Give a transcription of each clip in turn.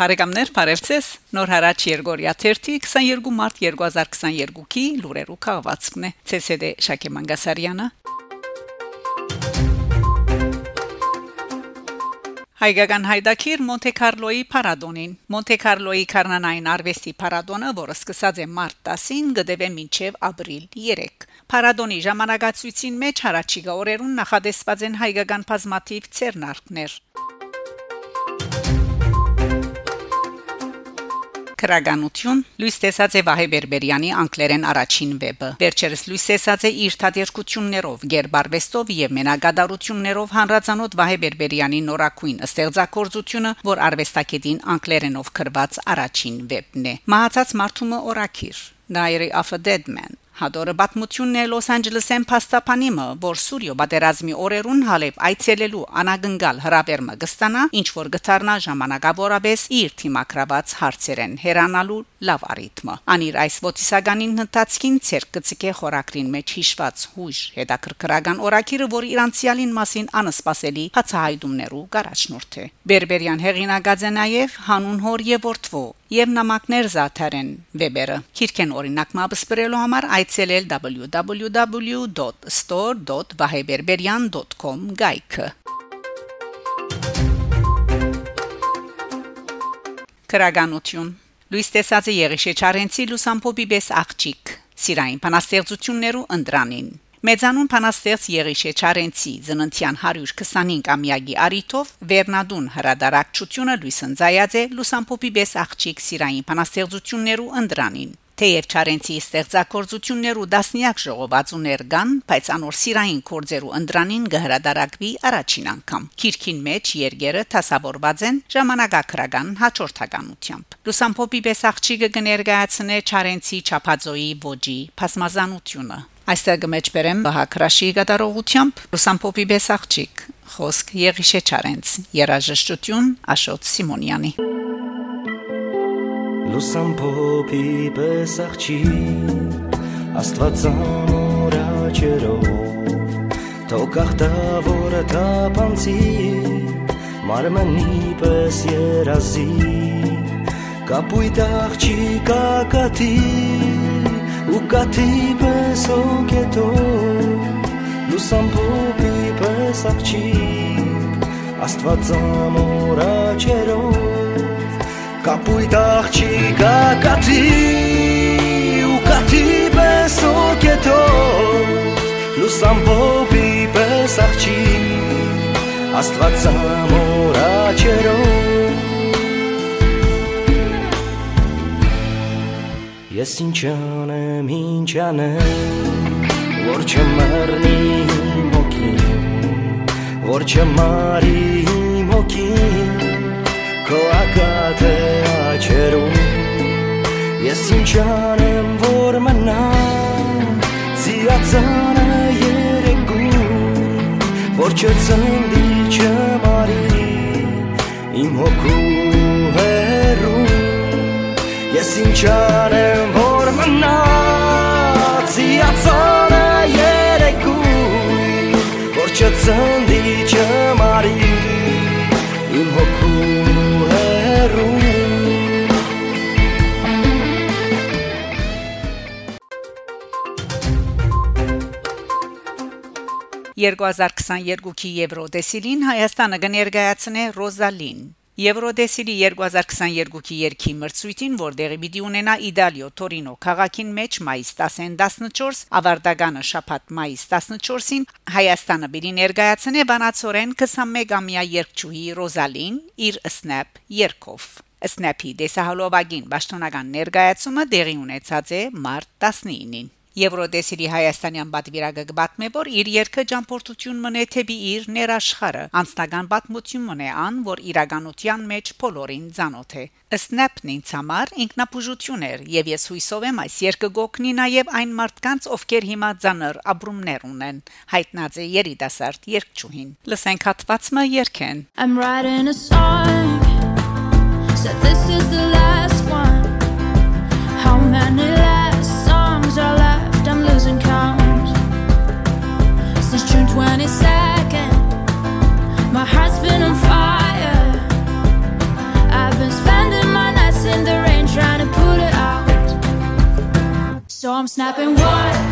Բարեկամներ, բարևձեզ։ Նոր հարաճ Երգորիա 32 22 մարտ 2022-ի լուրերու քաղվածքն է։ ՑՍԴ Շակե Մանգասարյանը։ Հայկական հայդակիր Մոնտե Կարլոյի Փարադոնին Մոնտե Կարլոյի Կարնանային արվեստի Փարադոնը, որը սկսած է մարտ 10-ին, գդեվե մինչև ապրիլ 3։ Փարադոնի ժամանակացույցին մեջ հարաճիգա օրերուն նախադեсված են հայկական բազմաթիվ ցերնարկներ։ Քրագանություն Լուիս տեսած է Վահե Բերբերյանի անկլերեն առաջին վեբը Վերջերս Լուիս տեսած է իր թատերկություններով Գերբարվեստով եւ մենագադարություններով հանրացանոթ Վահե Բերբերյանի նորակույն ստեղծագործությունը որ արվեստագետին անկլերենով գրված առաջին վեբն է Մահացած մարդումը օրակիր Diary of a Dead Man Հադորը պատմությունն է Լոս Անջելեսեն փաստաբանիմը, որ Սուրյո պատերազմի օրերուն հալեվ այցելելու անագնգալ հրավերմը կստանա, ինչ որ գտարնա ժամանակավորապես իր թիմակրաված հարցերեն հերանալու լավ արիթմը։ Անիր այս ոթիսականին հնդածքին ցերկ գծիկե խորակրին մեջ հիշված հույժ հետաքրքրական օրակիրը, որ իրանցիալին մասին անսպասելի հացահայտումներու գարաչնորդ է։ Բերբերյան հեղինակած է նաև հանուն հոր եւ որդվո եւ նամակներ զաթարեն Weber-ը։ Քիրքեն օրինակ մաբսպրելու համար այցելել www.store.vaheberberyan.com գայքը։ Քրագանություն Լուիս Տեսածի Եղիշե Չարենցի Լուսամփոբի բես աղջիկ Սիրային բանաստեղծություններու ընդրանին Մեծանուն փանաստեղծ Եղիշե Չարենցի ծննդյան 125-ամյակի արիթով Վերնադուն հրադարակչությունը է Լուսամփոփի բես աղջիկ սիրային փանաստեղծություններու ընդրանին Թեև Չարենցի ստեղծագործություններու դասնյակ ժողովածուներ կան, բայց անոր սիրային կորձերու ընդրանին գհրադարակվի առաջին անգամ։ Քիրքին մեջ երգերը տասավորված են ժամանակակրական հաջորդականությամբ։ Լուսամփոփի Բեսախչիգը կներկայացնե Չարենցի Չափածոյի ոճի փասմազանությունը։ Այստեղ գմեջբերեմ Բահակրաշի գդարողությամբ Լուսամփոփի Բեսախչիկ խոսք Եղիշե Չարենց երաժշտություն Աշոտ Սիմոնյանի Լուսամփոփի Բեսախչի Աստվածամոր աչերով Թող ախտավորը թափանցի Մարմնի պես երազի Կապույտ աղջիկա կատի ու կաթի պես օգետո լուսամփոփի պես աղջիկ աստվածամոր աչերով կապույտ աղջիկա կաթի ու կաթի պես օգետո լուսամփոփի պես աղջիկ աստվածամոր աչերով Ես ինչ անեմ, ինչ անեմ, որ չմեռնի իմ հոգին, որ չմարի իմ հոգին, քո ակատը աչերում, ես ինչ անեմ, որ մնա, ծիածանը երեկում, որ չծնդի չմարի, իմ հոգու հերում, Ես ինչ անեմ որ մնաց իացանը երեկույն որ չծնդի չմարի իմ հոգու հերում 2022-ի Եվրոդեսիլին Հայաստանը կներկայացնե Ռոզալին Եվրոդեսիլի 2022-ի երկի մրցույթին, որտեղի պիտի ունենա Իտալիո Տորինո քաղաքին մեջ մայիս 10-14, ավարտականը շաբաթ մայիս 14-ին Հայաստանը պիտի ներկայացնի բանացորեն 21-ամյա երկչուհի Ռոզալին իր Snap երկով։ Snap-ի դեսահոլովագին ճշտոնական ներկայացումը դեղի ունեցած է մարտ 19-ին։ Եվրոդեսիլի հայաստանյան պատվիրակը գտմե որ իր երկը ճամփորդություն մնե թեպի իր ներաշխարը. Անձնական պատմություն մնե ան որ իրականության մեջ բոլորին ցանոթ է Սնապն ինձ համար ինքնապուժություն էր եւ ես հույսով եմ այս երկը գոքնի նաեւ այն մարդկանց ովքեր հիմա ցաներ ապրումներ ունեն հայտնած է երիտասարդ երկչուհին լսենք հատվածը երկեն I'm writing a song. So this is the last one. How many last songs are I'm losing count. Since June 22nd, my heart's been on fire. I've been spending my nights in the rain trying to it out. So I'm snapping one.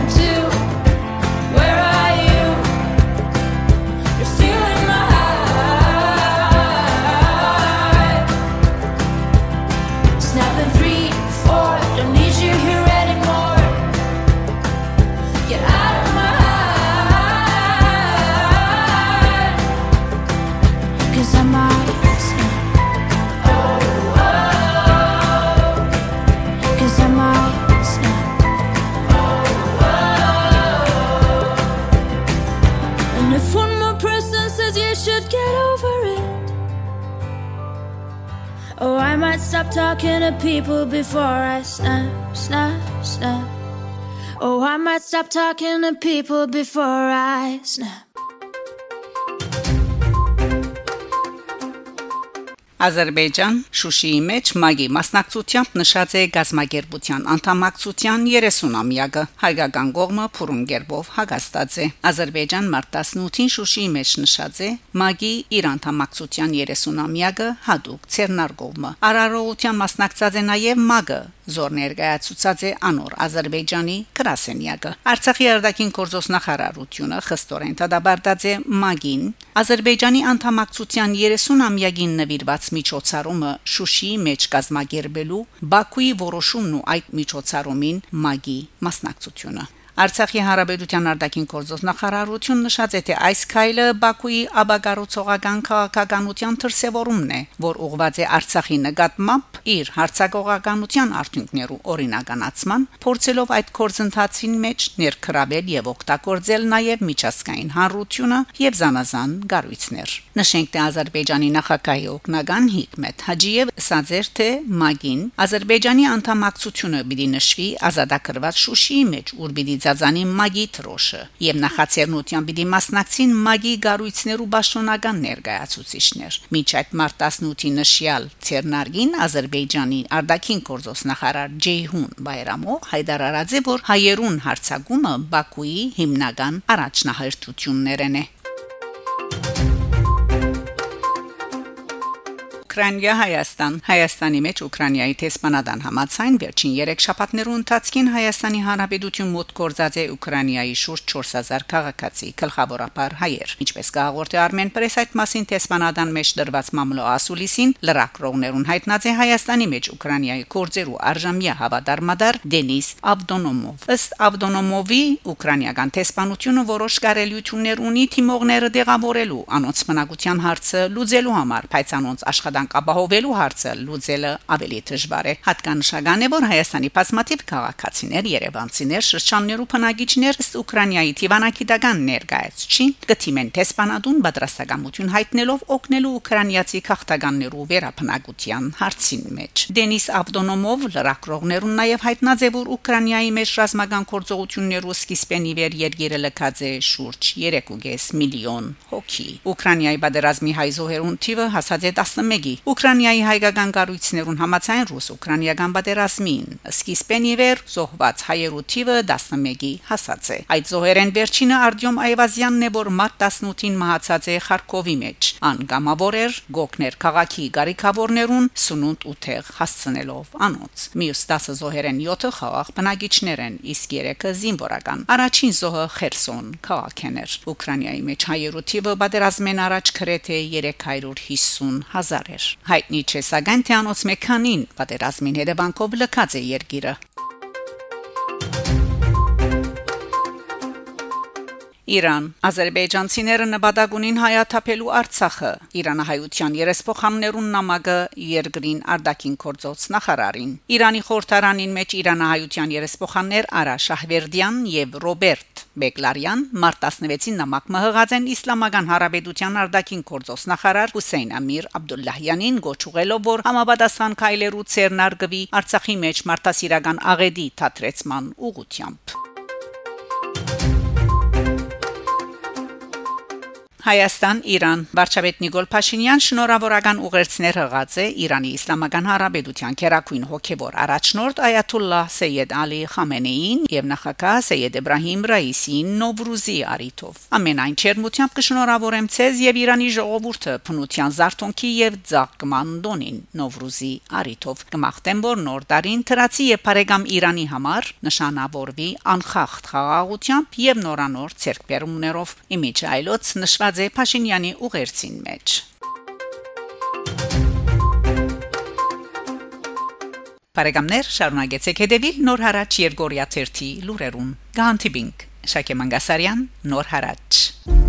Talking to people before I snap, snap, snap. Oh, I might stop talking to people before I snap. Ադրբեջան Շուշիի մեջ մագի մասնակցությամբ նշած է գազագերբության անդամակցության 30-ամյակը հայկական կողմը փուրում գերբով հագաստած է Ադրբեջան մարտ 18-ին Շուշիի մեջ նշած է մագի իր անդամակցության 30-ամյակը հadoop ցերնարգովը արարողության մասնակցած է նաև մագը զոր ներկայացուցած է անոր Ադրբեջանի գրասենյակը Արցախի արտաքին գործոս նախարարությունը խստորեն դադարդած է մագին Ադրբեջանի անդամակցության 30-ամյակին նվիրված միջոցառումը Շուշիի մեջ կազմակերպելու Բաքուի որոշումն ու այդ միջոցառումին մագի մասնակցությունը Արցախի հանրապետության արտաքին գործոս նախարարություն նշած է թե այս քայլը Բաքուի աբագարուցողական քաղաքականության դրսևորումն է, որ ուղղված է Արցախի նկատմամբ իր հարցակողականության արդյունքներու օրինականացման, փորձելով այդ կորձընթացին մեջ ներքրավել եւ օգտագործել նաեւ միջազգային հանրությունը եւ զանազան գառույցներ։ Նշենք թե Ադրբեջանի նախագահի օգնական Հիկմետ Հաջիև ասաց թե Մագին Ադրբեջանի անդամակցությունը պիտի նշվի ազատագրված Շուշիի մեջ, ուր պիտի ծածանի մագի թրոշը եւ նախաձեռնության պիտի մասնակցին մագի գառույցներու պաշտոնական ներկայացուցիչներ։ Մինչ այդ մարտ 18-ի նշյալ Ցերնարգին Ադրբեջանի արտաքին գործոս նախարար Ջեյհուն Բայրամո հայտարարած է, որ հայերուն հարցակումը Բաքուի հիմնական առաջնահերթություններն է։ Ուկրաինա Հայաստան Հայաստանի մեջ Ուկրաինայի տեսփանադան համացայն վերջին 3 շաբաթներու ընթացքին Հայաստանի Հանրապետություն մոտ կորզած է Ուկրաինայի շուրջ 4000 քաղաքացի գլխավորապես հայեր ինչպես կհաղորդի Armen Press այդ մասին տեսփանադան մեջ դրված մամլո ասուլիսին լրակրողներուն հայտնած է Հայաստանի մեջ Ուկրաինայի կորձերու արժամյա հավատարմադար Դենիս Ավդոնոմով ըստ Ավդոնոմովի ուկրաինական տեսփանությունը որոշ կարելիություններ ունի թիմողները դեղավորելու անոնց մնակության հարցը լուծելու համար բայց անոնց աշխատանք իրավունքներն ապահովելու հարցը լուծելը ավելի դժվար է։ Հատկանշական է, որ Հայաստանի բազմաթիվ քաղաքացիներ, Երևանցիներ, շրջաններու բնակիչներ ըստ Ուկրաինայի դիվանագիտական ներկայացուցիչին գտիմեն տեսփանատուն պատրաստակամություն հայտնելով օգնելու ուկրաինացի քաղաքականներու վերապնակության հարցին մեջ։ Դենիս Ավդոնոմով լրագրողներուն նաև հայտնած է, որ Ուկրաինայի մեջ ռազմական գործողություններու սկիզբենի վեր երկիրը լքած է շուրջ 3.5 միլիոն հոգի։ Ուկրաինայի պատերազմի հայ զոհերուն թիվը հասած է 11-ի, Ուկրաինայի հայկական կառույցներուն համաձայն ռուս-ուկրաինական պատերազմին սկիզբեն իվեր զոհված հայերու թիվը 11-ի հասած է այդ զոհերեն վերջինը Արտյոմ Այվազյանն է որ մարտ 18-ին մահացած է Խարկովի մեջ ան գամավոր գոկներ քաղաքի գարիկավորներուն սունունդ ու թեղ հասցնելով անոց մյուս 10 զոհերեն 7-ը խաղաղ բնակիչներ են իսկ 3-ը զինվորական առաջին զոհը Խերսոն քաղաքն էր Ուկրաինայի մեջ հայերու թիվը պատերազմեն առաջ գրեթե 350 հազար էր հայտնի չէ սակայն թե անոց մեքանին պատերազմին հետևանքով լքած է երկիրը Իրան. Ադրբեջանցիները նպատակ ունին հայաթափելու Արցախը Իրանահայության երեսփոխամներուն նամակը երկրին արդակին կորձոց նախարարին Իրանի խորհրդարանին մեջ Իրանահայության երեսփոխաններ Արա Շահվերդյան եւ Ռոբերտ Բեկլարյան մարտ 16-ին նամակ մհղած են իսլամական հարաբերության արդակին կորձոց նախարար Հուսեյն Ամիր Աբդուլլահյանին գոչուղելով որ համապատասխան քայլերու ցերնարգվի Արցախի մեջ մարտահրավերական աղեդի թատրեցման ուղությամբ Հայաստան-Իրան վարչապետ Նիկոլ Փաշինյան շնորհավորական ուղերձներ հղած է Իրանի Իսլամական Հանրապետության քերակույն հոգևոր առաջնորդ Այաթուլլահ Սեյեդ Ալի Խամենեին եւ նախագահ Սեյեդ Իբրահիմ Ռայիսին Նովրուզի արիթով ամենայն չերմությամբ կշնորհավորեմ ցեզ եւ Իրանի ժողովուրդը փնության զարթոնքի եւ ցաղկման դոնին Նովրուզի արիթով կմաղթեմ որ նոր տարին թրացի եւ բարեկամ Իրանի համար նշանավորվի անխախտ խաղաղությամբ եւ նորանոր ցերկբերումներով իմիջայլոց նշված նշված է Փաշինյանի ուղերձին մեջ։ Բարեկամներ, շարունակեցեք հետևել Նոր հարաճ Երգորիա 1-ի լուրերուն։ Գանտիբինգ Շակե Մանգասարյան, Նոր հարաճ